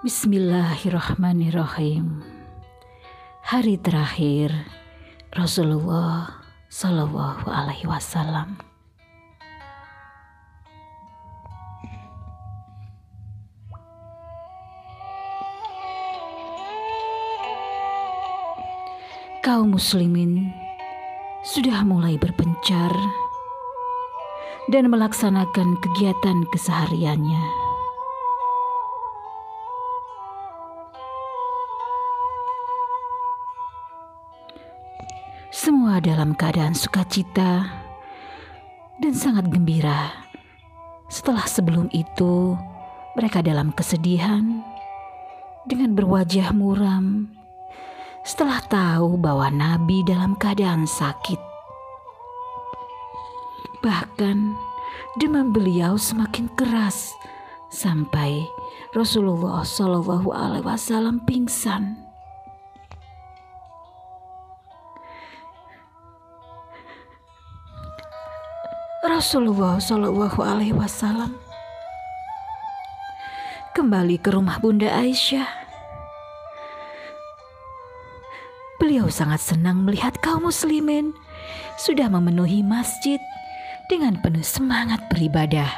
Bismillahirrahmanirrahim. Hari terakhir Rasulullah Shallallahu Alaihi Wasallam. Kaum muslimin sudah mulai berpencar dan melaksanakan kegiatan kesehariannya. Dalam keadaan sukacita dan sangat gembira. Setelah sebelum itu, mereka dalam kesedihan dengan berwajah muram. Setelah tahu bahwa Nabi dalam keadaan sakit, bahkan demam beliau semakin keras sampai Rasulullah Shallallahu Alaihi Wasallam pingsan. Rasulullah Shallallahu Alaihi Wasallam kembali ke rumah Bunda Aisyah. Beliau sangat senang melihat kaum muslimin sudah memenuhi masjid dengan penuh semangat beribadah.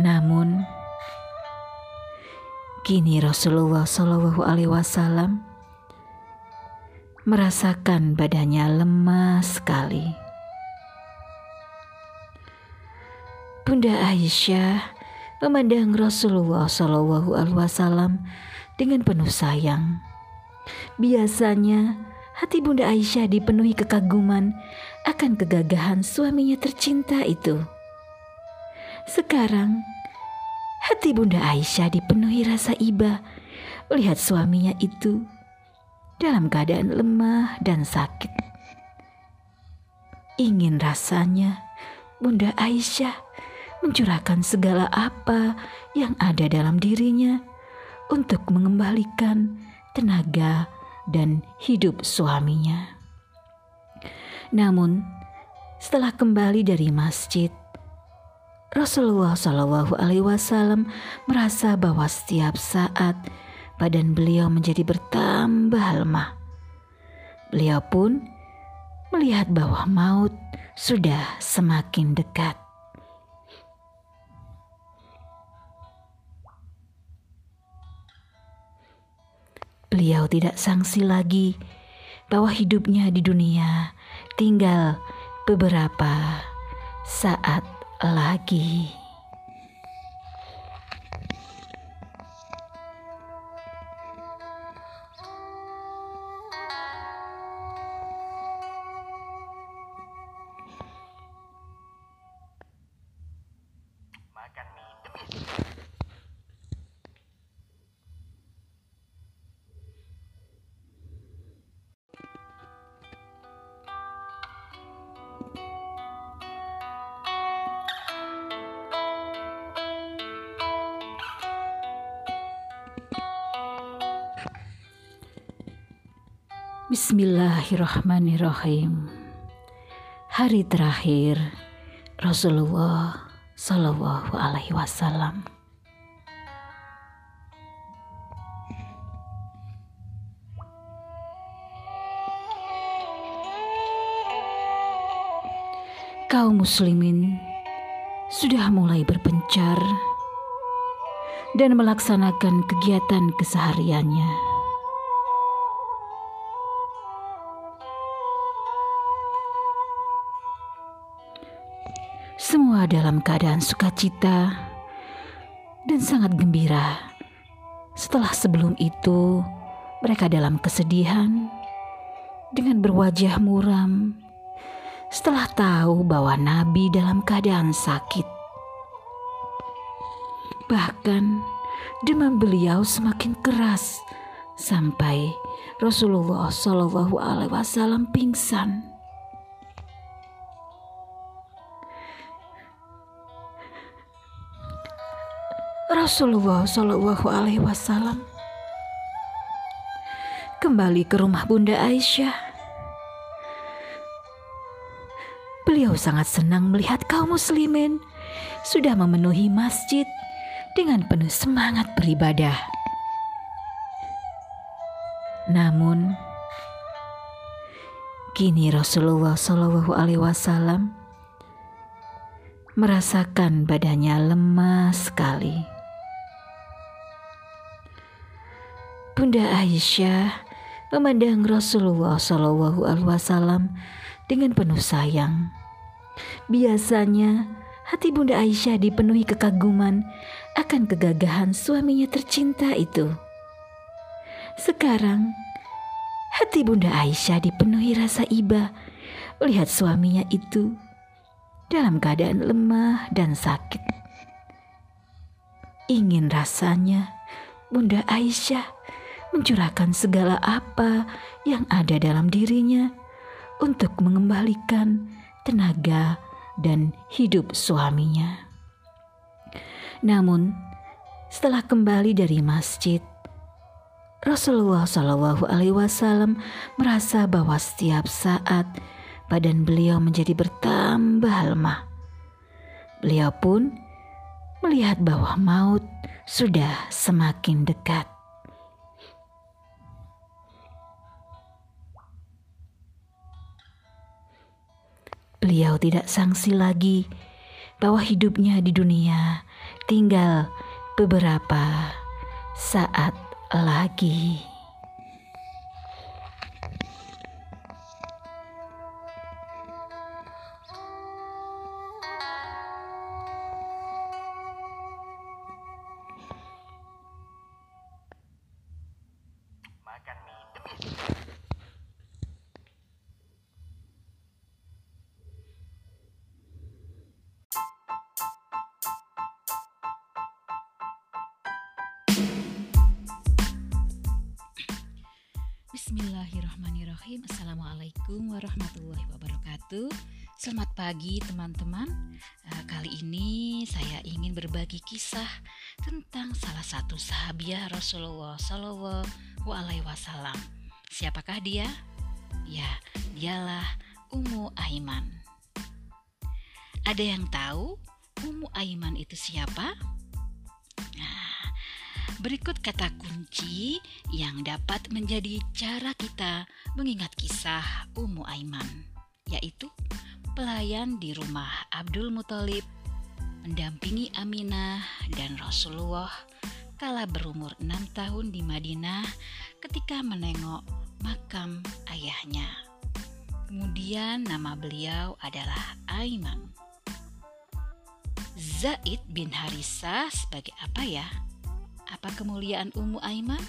Namun, kini Rasulullah Shallallahu Alaihi Wasallam merasakan badannya lemah sekali. Bunda Aisyah memandang Rasulullah Shallallahu Alaihi Wasallam dengan penuh sayang. Biasanya hati Bunda Aisyah dipenuhi kekaguman akan kegagahan suaminya tercinta itu. Sekarang hati Bunda Aisyah dipenuhi rasa iba melihat suaminya itu dalam keadaan lemah dan sakit. Ingin rasanya Bunda Aisyah mencurahkan segala apa yang ada dalam dirinya untuk mengembalikan tenaga dan hidup suaminya. Namun, setelah kembali dari masjid, Rasulullah Shallallahu Alaihi Wasallam merasa bahwa setiap saat badan beliau menjadi bertambah lemah. Beliau pun melihat bahwa maut sudah semakin dekat. Beliau tidak sangsi lagi bahwa hidupnya di dunia tinggal beberapa saat lagi. Bismillahirrahmanirrahim. Hari terakhir Rasulullah Shallallahu Alaihi Wasallam. Kaum muslimin sudah mulai berpencar dan melaksanakan kegiatan kesehariannya. Dalam keadaan sukacita dan sangat gembira. Setelah sebelum itu, mereka dalam kesedihan dengan berwajah muram. Setelah tahu bahwa Nabi dalam keadaan sakit, bahkan demam beliau semakin keras sampai Rasulullah Shallallahu Alaihi Wasallam pingsan. Rasulullah Shallallahu Alaihi Wasallam kembali ke rumah Bunda Aisyah. Beliau sangat senang melihat kaum muslimin sudah memenuhi masjid dengan penuh semangat beribadah. Namun, kini Rasulullah Shallallahu Alaihi Wasallam merasakan badannya lemah sekali. Bunda Aisyah memandang Rasulullah Shallallahu Alaihi Wasallam dengan penuh sayang. Biasanya hati Bunda Aisyah dipenuhi kekaguman akan kegagahan suaminya tercinta itu. Sekarang hati Bunda Aisyah dipenuhi rasa iba melihat suaminya itu dalam keadaan lemah dan sakit. Ingin rasanya Bunda Aisyah mencurahkan segala apa yang ada dalam dirinya untuk mengembalikan tenaga dan hidup suaminya. Namun, setelah kembali dari masjid, Rasulullah Shallallahu Alaihi Wasallam merasa bahwa setiap saat badan beliau menjadi bertambah lemah. Beliau pun melihat bahwa maut sudah semakin dekat. Beliau tidak sangsi lagi bahwa hidupnya di dunia tinggal beberapa saat lagi. Selamat pagi teman-teman uh, Kali ini saya ingin berbagi kisah Tentang salah satu sahabiah Rasulullah Sallallahu Alaihi Wasallam Siapakah dia? Ya, dialah Ummu Aiman Ada yang tahu Ummu Aiman itu siapa? Berikut kata kunci yang dapat menjadi cara kita mengingat kisah Ummu Aiman, yaitu pelayan di rumah Abdul Muthalib mendampingi Aminah dan Rasulullah kala berumur enam tahun di Madinah ketika menengok makam ayahnya. Kemudian nama beliau adalah Aiman. Zaid bin Harisa sebagai apa ya? Apa kemuliaan Ummu Aiman?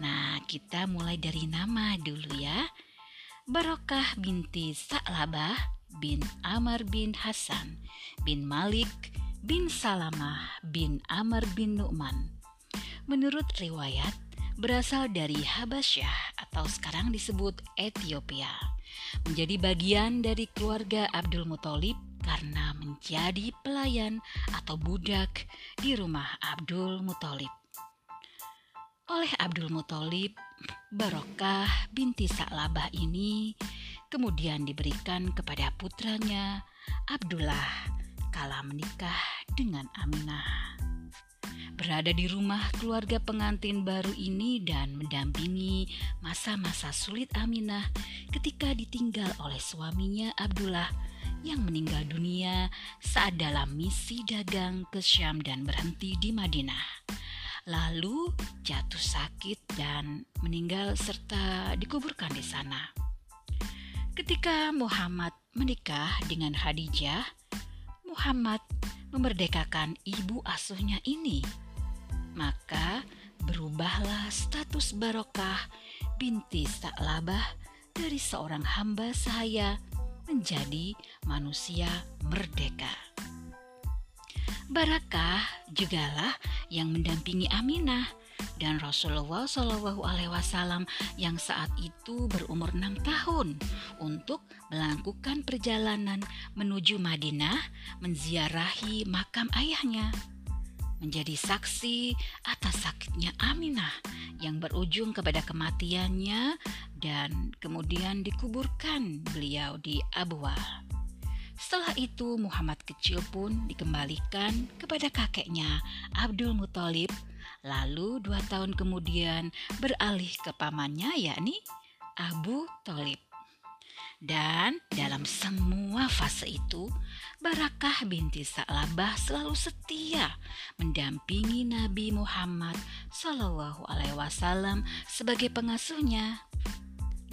Nah, kita mulai dari nama dulu ya. Barokah binti Sa'labah bin Amr bin Hasan bin Malik bin Salamah bin Amr bin Nu'man. Menurut riwayat, berasal dari Habasyah atau sekarang disebut Ethiopia. Menjadi bagian dari keluarga Abdul Muthalib karena menjadi pelayan atau budak di rumah Abdul Muthalib. Oleh Abdul Muthalib, Barokah binti Sa'labah ini kemudian diberikan kepada putranya Abdullah kala menikah dengan Aminah. Berada di rumah keluarga pengantin baru ini dan mendampingi masa-masa sulit Aminah ketika ditinggal oleh suaminya Abdullah yang meninggal dunia saat dalam misi dagang ke Syam dan berhenti di Madinah. Lalu jatuh sakit dan meninggal serta dikuburkan di sana. Ketika Muhammad menikah dengan Khadijah, Muhammad memerdekakan ibu asuhnya ini. Maka berubahlah status Barokah binti Sa'labah dari seorang hamba sahaya menjadi manusia merdeka. Barakah jugalah yang mendampingi Aminah dan Rasulullah Shallallahu Alaihi Wasallam yang saat itu berumur enam tahun untuk melakukan perjalanan menuju Madinah menziarahi makam ayahnya menjadi saksi atas sakitnya Aminah yang berujung kepada kematiannya dan kemudian dikuburkan beliau di Abwa. Setelah itu Muhammad kecil pun dikembalikan kepada kakeknya Abdul Muthalib. Lalu dua tahun kemudian beralih ke pamannya yakni Abu Talib. Dan dalam semua fase itu, Barakah binti Sa'labah selalu setia mendampingi Nabi Muhammad Shallallahu Alaihi Wasallam sebagai pengasuhnya.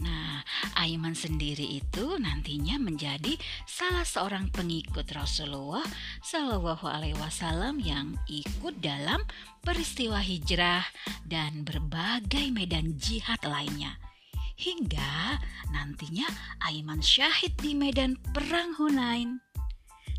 Nah, Aiman sendiri itu nantinya menjadi salah seorang pengikut Rasulullah Shallallahu Alaihi Wasallam yang ikut dalam peristiwa hijrah dan berbagai medan jihad lainnya hingga nantinya Aiman syahid di medan perang Hunain.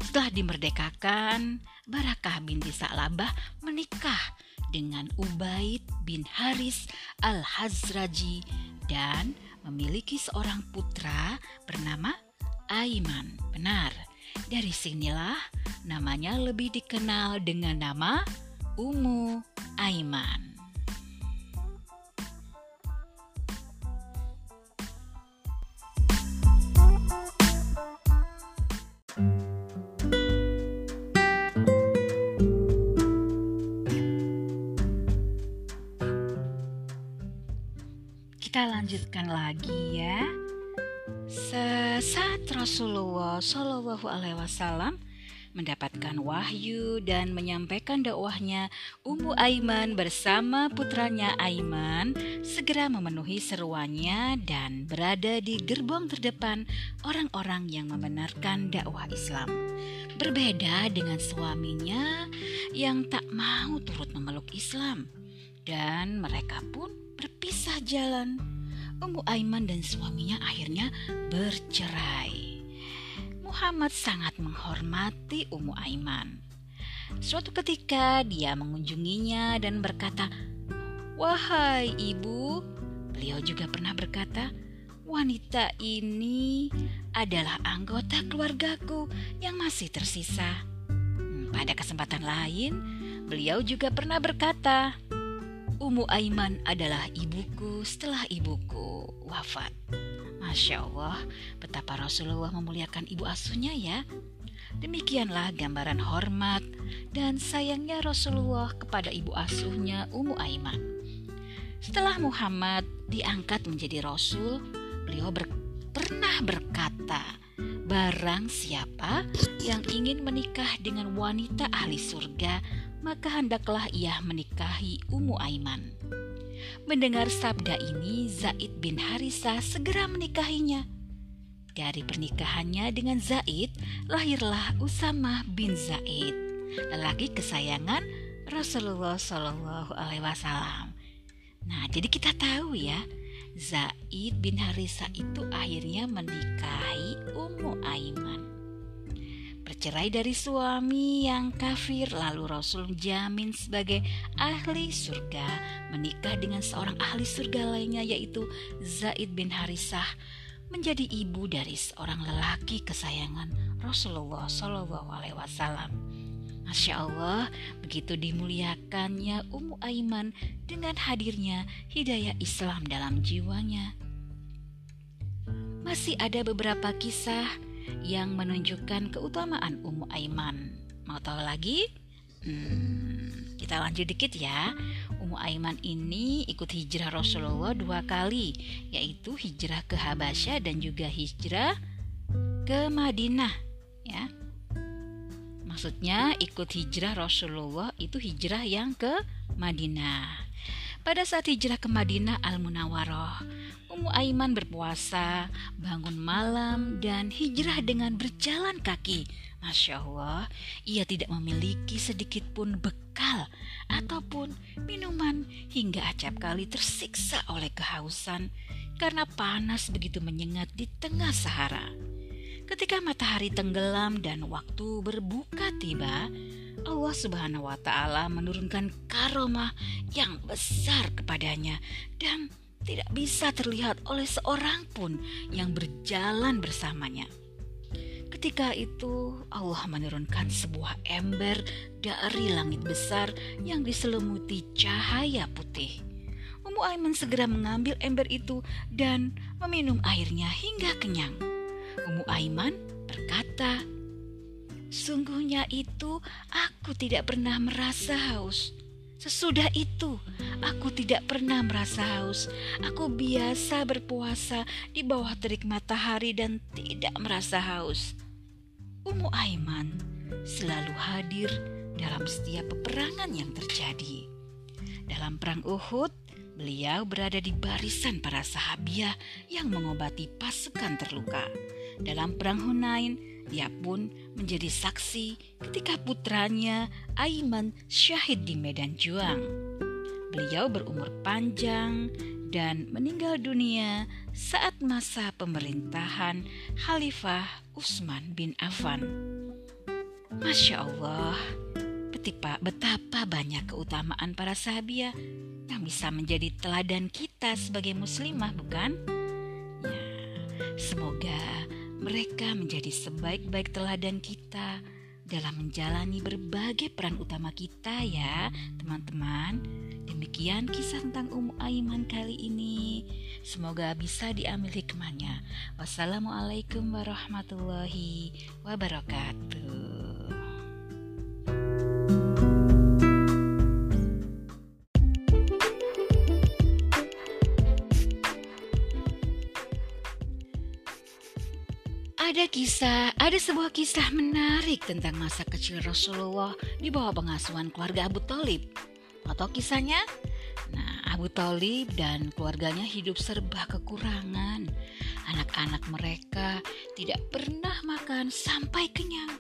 Setelah dimerdekakan, Barakah binti Sa'labah menikah dengan Ubaid bin Haris al-Hazraji dan memiliki seorang putra bernama Aiman. Benar, dari sinilah namanya lebih dikenal dengan nama Umu Aiman. Kita lanjutkan lagi ya. Sesaat Rasulullah Shallallahu Alaihi Wasallam mendapatkan wahyu dan menyampaikan dakwahnya, Ummu Aiman bersama putranya Aiman segera memenuhi seruannya dan berada di gerbong terdepan orang-orang yang membenarkan dakwah Islam. Berbeda dengan suaminya yang tak mau turut memeluk Islam dan mereka pun berpisah jalan. Ummu Aiman dan suaminya akhirnya bercerai. Muhammad sangat menghormati Ummu Aiman. Suatu ketika dia mengunjunginya dan berkata, "Wahai ibu," beliau juga pernah berkata, "Wanita ini adalah anggota keluargaku yang masih tersisa." Hmm, pada kesempatan lain, beliau juga pernah berkata, Umu Aiman adalah ibuku setelah ibuku wafat. Masya Allah, betapa Rasulullah memuliakan ibu asuhnya ya. Demikianlah gambaran hormat dan sayangnya Rasulullah kepada ibu asuhnya Umu Aiman. Setelah Muhammad diangkat menjadi Rasul, beliau ber pernah berkata, Barang siapa yang ingin menikah dengan wanita ahli surga, maka hendaklah ia menikahi Ummu Aiman. Mendengar sabda ini, Zaid bin Harisah segera menikahinya. Dari pernikahannya dengan Zaid, lahirlah Usama bin Zaid, lelaki kesayangan Rasulullah Shallallahu Alaihi Wasallam. Nah, jadi kita tahu ya, Zaid bin Harisah itu akhirnya menikahi Ummu Aiman bercerai dari suami yang kafir lalu Rasul jamin sebagai ahli surga menikah dengan seorang ahli surga lainnya yaitu Zaid bin Harisah menjadi ibu dari seorang lelaki kesayangan Rasulullah Shallallahu Alaihi Wasallam. Masya Allah, begitu dimuliakannya Ummu Aiman dengan hadirnya hidayah Islam dalam jiwanya. Masih ada beberapa kisah yang menunjukkan keutamaan Ummu Aiman. Mau tahu lagi? Hmm, kita lanjut dikit ya. Ummu Aiman ini ikut hijrah Rasulullah dua kali, yaitu hijrah ke Habasyah dan juga hijrah ke Madinah. Ya, maksudnya ikut hijrah Rasulullah itu hijrah yang ke Madinah. Pada saat hijrah ke Madinah Al-Munawwaroh, Ummu Aiman berpuasa, bangun malam, dan hijrah dengan berjalan kaki. Masya Allah, ia tidak memiliki sedikit pun bekal ataupun minuman hingga acap kali tersiksa oleh kehausan karena panas begitu menyengat di tengah Sahara. Ketika matahari tenggelam dan waktu berbuka tiba, Allah Subhanahu wa taala menurunkan karomah yang besar kepadanya dan tidak bisa terlihat oleh seorang pun yang berjalan bersamanya. Ketika itu Allah menurunkan sebuah ember dari langit besar yang diselimuti cahaya putih. Ummu Aiman segera mengambil ember itu dan meminum airnya hingga kenyang. Ummu Aiman berkata, Sungguhnya itu aku tidak pernah merasa haus. Sesudah itu, aku tidak pernah merasa haus. Aku biasa berpuasa di bawah terik matahari dan tidak merasa haus. Umu Aiman selalu hadir dalam setiap peperangan yang terjadi. Dalam perang Uhud, beliau berada di barisan para sahabiah yang mengobati pasukan terluka. Dalam perang Hunain, dia pun menjadi saksi ketika putranya Aiman syahid di medan juang. Beliau berumur panjang dan meninggal dunia saat masa pemerintahan Khalifah Utsman bin Affan. Masya Allah, betapa, betapa banyak keutamaan para sahabiah yang bisa menjadi teladan kita sebagai muslimah, bukan? Ya, semoga mereka menjadi sebaik-baik teladan kita dalam menjalani berbagai peran utama kita ya, teman-teman. Demikian kisah tentang Ummu Aiman kali ini. Semoga bisa diambil hikmahnya. Wassalamualaikum warahmatullahi wabarakatuh. Ada kisah, ada sebuah kisah menarik tentang masa kecil Rasulullah di bawah pengasuhan keluarga Abu Talib. Atau kisahnya? Nah, Abu Talib dan keluarganya hidup serba kekurangan. Anak-anak mereka tidak pernah makan sampai kenyang.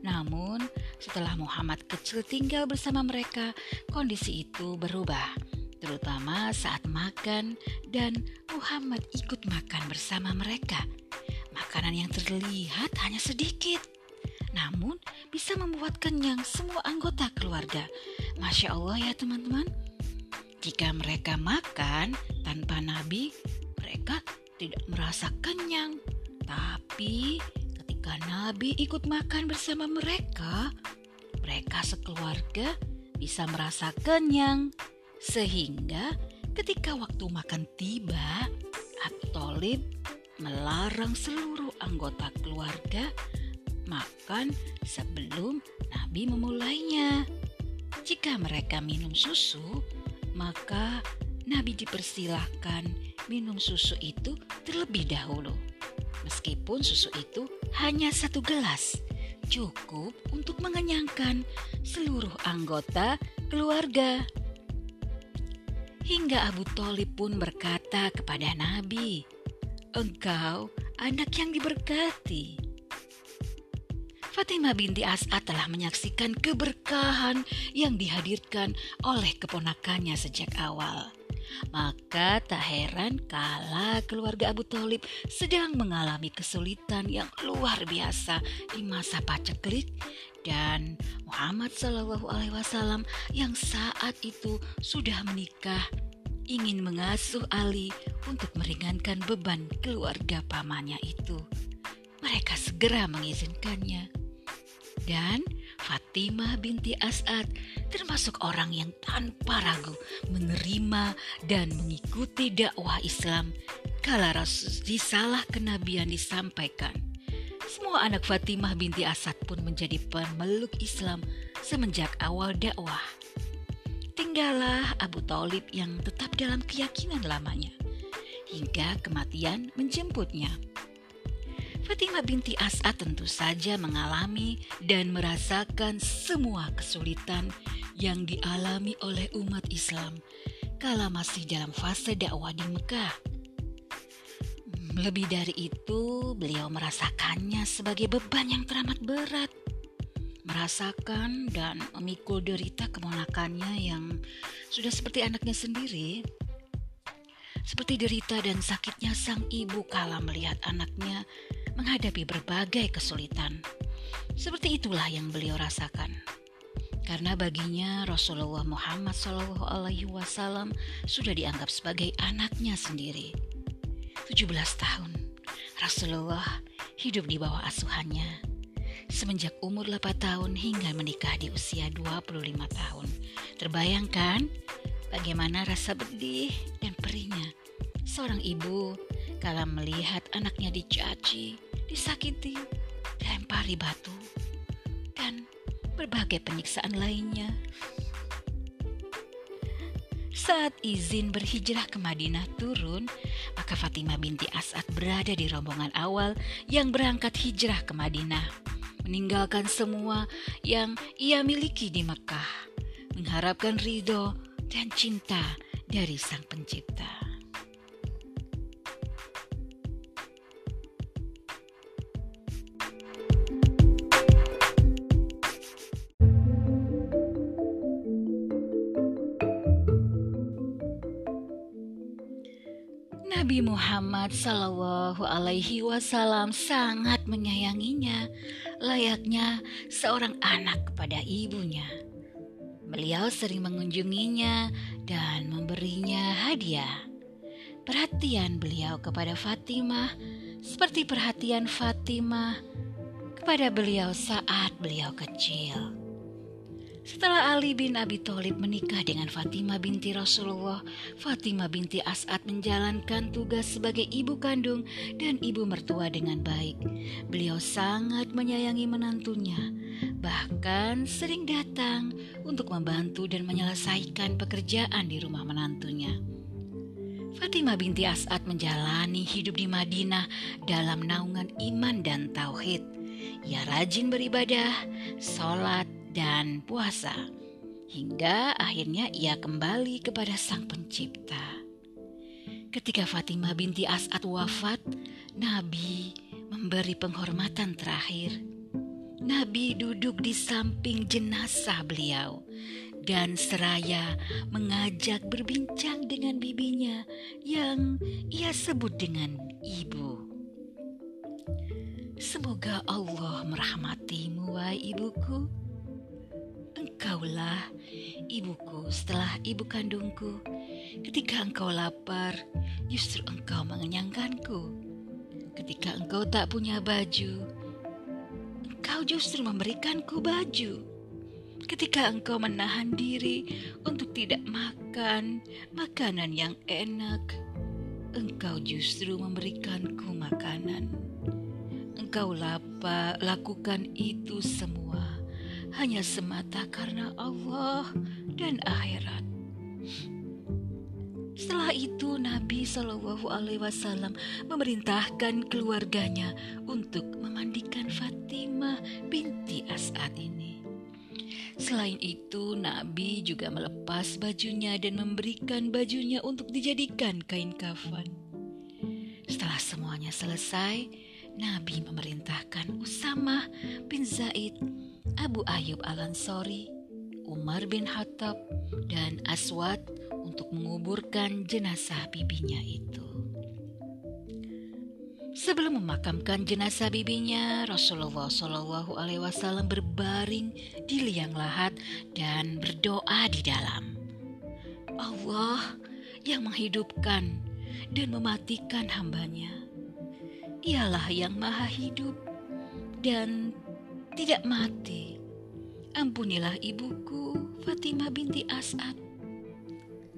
Namun, setelah Muhammad kecil tinggal bersama mereka, kondisi itu berubah, terutama saat makan dan Muhammad ikut makan bersama mereka. Makanan yang terlihat hanya sedikit, namun bisa membuat kenyang semua anggota keluarga. Masya Allah ya teman-teman. Jika mereka makan tanpa Nabi, mereka tidak merasa kenyang. Tapi ketika Nabi ikut makan bersama mereka, mereka sekeluarga bisa merasa kenyang. Sehingga ketika waktu makan tiba, Abu Talib melarang seluruh anggota keluarga makan sebelum Nabi memulainya. Jika mereka minum susu, maka Nabi dipersilahkan minum susu itu terlebih dahulu. Meskipun susu itu hanya satu gelas, cukup untuk mengenyangkan seluruh anggota keluarga. Hingga Abu Talib pun berkata kepada Nabi, Engkau anak yang diberkati. Fatimah binti As'ad telah menyaksikan keberkahan yang dihadirkan oleh keponakannya sejak awal. Maka tak heran kala keluarga Abu Talib sedang mengalami kesulitan yang luar biasa di masa paceklik dan Muhammad Shallallahu Alaihi Wasallam yang saat itu sudah menikah ingin mengasuh Ali untuk meringankan beban keluarga pamannya itu. Mereka segera mengizinkannya. Dan Fatimah binti As'ad termasuk orang yang tanpa ragu menerima dan mengikuti dakwah Islam kala risalah kenabian disampaikan. Semua anak Fatimah binti Asad pun menjadi pemeluk Islam semenjak awal dakwah tinggallah Abu Talib yang tetap dalam keyakinan lamanya hingga kematian menjemputnya. Fatimah binti As'ad tentu saja mengalami dan merasakan semua kesulitan yang dialami oleh umat Islam kala masih dalam fase dakwah di Mekah. Lebih dari itu, beliau merasakannya sebagai beban yang teramat berat merasakan dan memikul derita keponakannya yang sudah seperti anaknya sendiri. Seperti derita dan sakitnya sang ibu kala melihat anaknya menghadapi berbagai kesulitan. Seperti itulah yang beliau rasakan. Karena baginya Rasulullah Muhammad SAW sudah dianggap sebagai anaknya sendiri. 17 tahun Rasulullah hidup di bawah asuhannya semenjak umur 8 tahun hingga menikah di usia 25 tahun. Terbayangkan bagaimana rasa bedih dan perihnya seorang ibu kala melihat anaknya dicaci, disakiti, dilempari batu. berbagai penyiksaan lainnya. Saat izin berhijrah ke Madinah turun, maka Fatimah binti As'ad berada di rombongan awal yang berangkat hijrah ke Madinah, meninggalkan semua yang ia miliki di Mekah, mengharapkan ridho dan cinta dari Sang Pencipta. Nabi Muhammad Sallallahu Alaihi Wasallam sangat menyayanginya, layaknya seorang anak kepada ibunya. Beliau sering mengunjunginya dan memberinya hadiah. Perhatian beliau kepada Fatimah seperti perhatian Fatimah kepada beliau saat beliau kecil. Setelah Ali bin Abi Thalib menikah dengan Fatimah binti Rasulullah, Fatimah binti As'ad menjalankan tugas sebagai ibu kandung dan ibu mertua dengan baik. Beliau sangat menyayangi menantunya, bahkan sering datang untuk membantu dan menyelesaikan pekerjaan di rumah menantunya. Fatimah binti As'ad menjalani hidup di Madinah dalam naungan iman dan tauhid. Ia rajin beribadah, sholat, dan puasa, hingga akhirnya ia kembali kepada Sang Pencipta. Ketika Fatimah binti As'ad wafat, Nabi memberi penghormatan terakhir. Nabi duduk di samping jenazah beliau dan seraya mengajak berbincang dengan bibinya yang ia sebut dengan ibu. Semoga Allah merahmatimu, wahai ibuku Engkaulah ibuku setelah ibu kandungku. Ketika engkau lapar, justru engkau mengenyangkanku. Ketika engkau tak punya baju, engkau justru memberikanku baju. Ketika engkau menahan diri untuk tidak makan makanan yang enak, engkau justru memberikanku makanan. Engkau lapar, lakukan itu semua hanya semata karena Allah dan akhirat. Setelah itu Nabi Shallallahu Alaihi Wasallam memerintahkan keluarganya untuk memandikan Fatimah binti As'ad ini. Selain itu, Nabi juga melepas bajunya dan memberikan bajunya untuk dijadikan kain kafan. Setelah semuanya selesai, Nabi memerintahkan Usamah bin Zaid Abu Ayub Al-Ansori, Umar bin Khattab, dan Aswad untuk menguburkan jenazah bibinya itu. Sebelum memakamkan jenazah bibinya, Rasulullah Shallallahu Alaihi Wasallam berbaring di liang lahat dan berdoa di dalam. Allah yang menghidupkan dan mematikan hambanya. Ialah yang maha hidup dan tidak mati. Ampunilah ibuku Fatimah binti As'ad.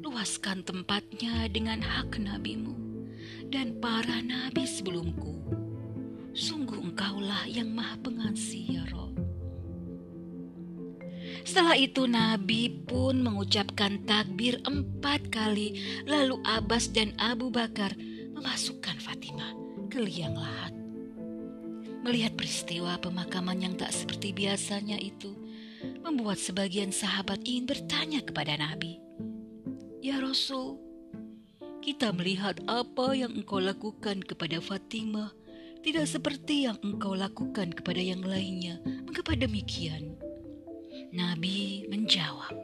Luaskan tempatnya dengan hak nabimu dan para nabi sebelumku. Sungguh engkaulah yang maha pengasih ya Rob. Setelah itu Nabi pun mengucapkan takbir empat kali Lalu Abbas dan Abu Bakar memasukkan Fatimah ke liang lahat Melihat peristiwa pemakaman yang tak seperti biasanya itu, membuat sebagian sahabat ingin bertanya kepada Nabi, "Ya Rasul, kita melihat apa yang engkau lakukan kepada Fatimah tidak seperti yang engkau lakukan kepada yang lainnya. Mengapa demikian?" Nabi menjawab,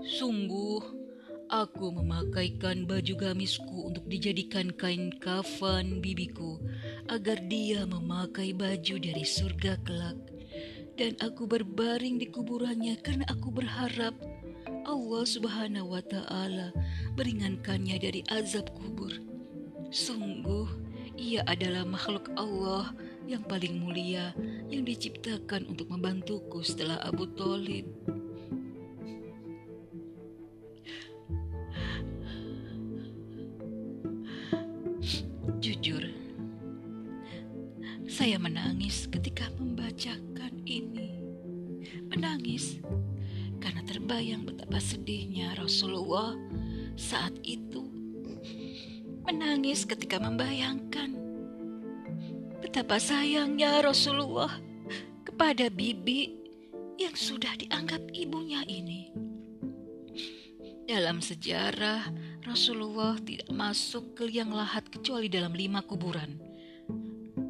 "Sungguh, Aku memakaikan baju gamisku untuk dijadikan kain kafan bibiku agar dia memakai baju dari surga kelak. Dan aku berbaring di kuburannya karena aku berharap Allah subhanahu wa ta'ala meringankannya dari azab kubur. Sungguh, ia adalah makhluk Allah yang paling mulia yang diciptakan untuk membantuku setelah Abu Talib. Jujur, saya menangis ketika membacakan ini. menangis karena terbayang betapa sedihnya Rasulullah saat itu menangis ketika membayangkan betapa sayangnya Rasulullah kepada bibi yang sudah dianggap ibunya ini. Dalam sejarah, Rasulullah tidak masuk ke liang lahat kecuali dalam lima kuburan.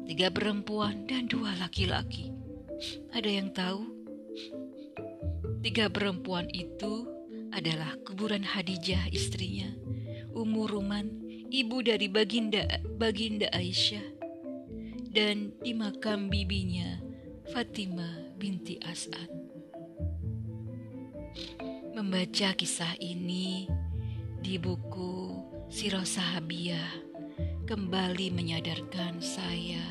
Tiga perempuan dan dua laki-laki. Ada yang tahu? Tiga perempuan itu adalah kuburan Hadijah istrinya, Ummu Ruman, ibu dari Baginda Baginda Aisyah, dan di makam bibinya Fatimah binti As'ad. Membaca kisah ini di buku Sirah Sahabiyah kembali menyadarkan saya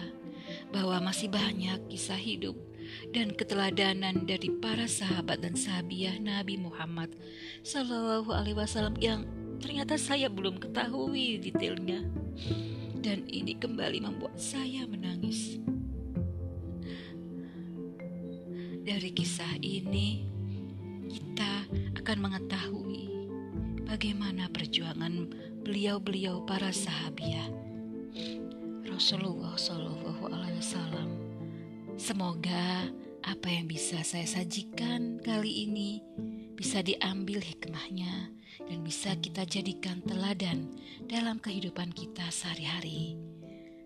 bahwa masih banyak kisah hidup dan keteladanan dari para sahabat dan sahabiah Nabi Muhammad Sallallahu Alaihi Wasallam yang ternyata saya belum ketahui detailnya dan ini kembali membuat saya menangis. Dari kisah ini, kita akan mengetahui bagaimana perjuangan beliau-beliau para sahabiah Rasulullah Shallallahu Alaihi Wasallam. Semoga apa yang bisa saya sajikan kali ini bisa diambil hikmahnya dan bisa kita jadikan teladan dalam kehidupan kita sehari-hari.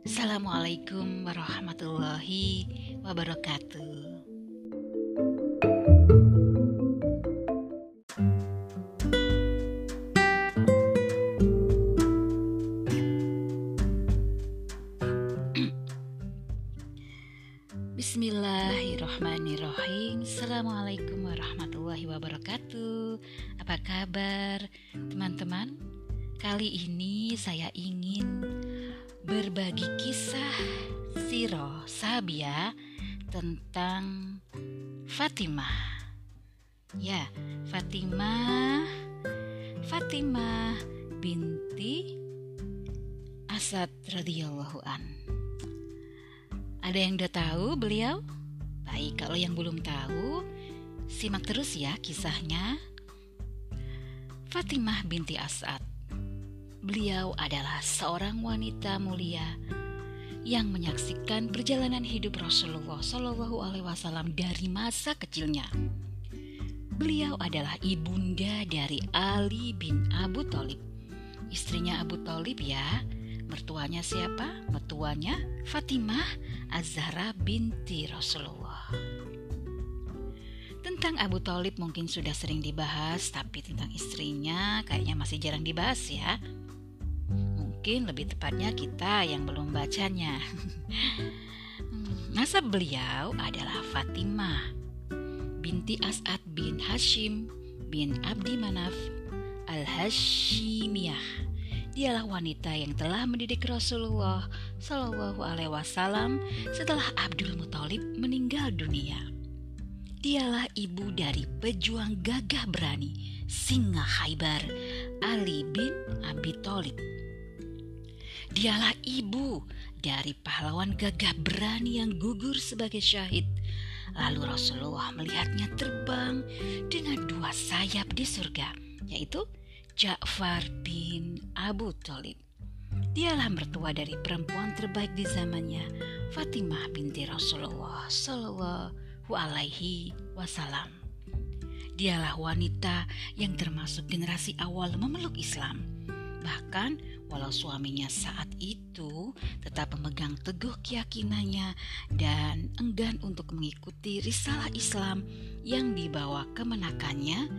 Assalamualaikum warahmatullahi wabarakatuh. Berbagi kisah Siro Sabia tentang Fatimah Ya, Fatimah Fatimah binti Asad radhiyallahu an. Ada yang udah tahu beliau? Baik, kalau yang belum tahu, simak terus ya kisahnya. Fatimah binti As'ad. Beliau adalah seorang wanita mulia yang menyaksikan perjalanan hidup Rasulullah Shallallahu Alaihi Wasallam dari masa kecilnya. Beliau adalah ibunda dari Ali bin Abu Talib, istrinya Abu Talib ya. Mertuanya siapa? Mertuanya Fatimah Azhara binti Rasulullah. Tentang Abu Talib mungkin sudah sering dibahas, tapi tentang istrinya kayaknya masih jarang dibahas ya. Mungkin lebih tepatnya kita yang belum bacanya. Nasab beliau adalah Fatimah binti As'ad bin Hashim bin Abdi Manaf al-Hashimiyah. Dialah wanita yang telah mendidik Rasulullah Shallallahu Alaihi Wasallam setelah Abdul Muthalib meninggal dunia. Dialah ibu dari pejuang gagah berani singa Khaybar Ali bin Abi Thalib. Dialah ibu dari pahlawan gagah berani yang gugur sebagai syahid. Lalu Rasulullah melihatnya terbang dengan dua sayap di surga, yaitu Ja'far bin Abu Thalib. Dialah mertua dari perempuan terbaik di zamannya, Fatimah binti Rasulullah Sallallahu alaihi wasallam. Dialah wanita yang termasuk generasi awal memeluk Islam. Bahkan walau suaminya saat itu tetap memegang teguh keyakinannya dan enggan untuk mengikuti risalah Islam yang dibawa kemenakannya,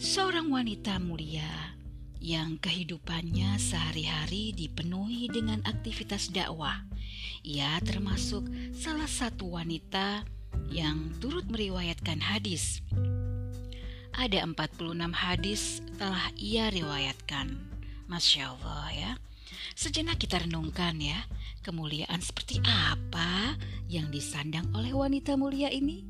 seorang wanita mulia yang kehidupannya sehari-hari dipenuhi dengan aktivitas dakwah. Ia termasuk salah satu wanita yang turut meriwayatkan hadis. Ada 46 hadis telah ia riwayatkan. Masya Allah ya. Sejenak kita renungkan ya, kemuliaan seperti apa yang disandang oleh wanita mulia ini?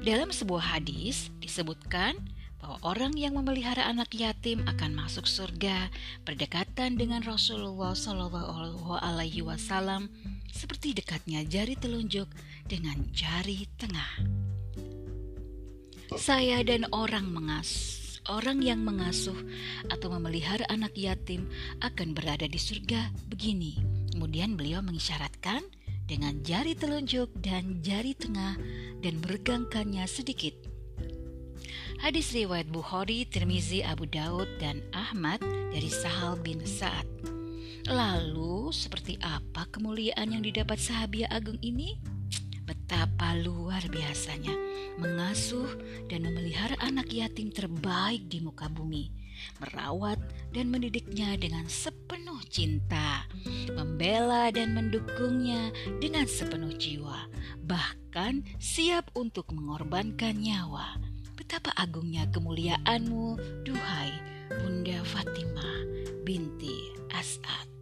Dalam sebuah hadis disebutkan bahwa orang yang memelihara anak yatim akan masuk surga berdekatan dengan Rasulullah Shallallahu Alaihi Wasallam seperti dekatnya jari telunjuk dengan jari tengah. saya dan orang mengas orang yang mengasuh atau memelihara anak yatim akan berada di surga begini. Kemudian beliau mengisyaratkan dengan jari telunjuk dan jari tengah dan meregangkannya sedikit. Hadis riwayat Bukhari, Tirmizi, Abu Daud, dan Ahmad dari Sahal bin Sa'ad. Lalu, seperti apa kemuliaan yang didapat sahabiah agung ini? Betapa luar biasanya mengasuh dan memelihara anak yatim terbaik di muka bumi, merawat dan mendidiknya dengan sepenuh cinta, membela dan mendukungnya dengan sepenuh jiwa, bahkan siap untuk mengorbankan nyawa. Betapa agungnya kemuliaanmu, duhai Bunda Fatimah binti As'ad.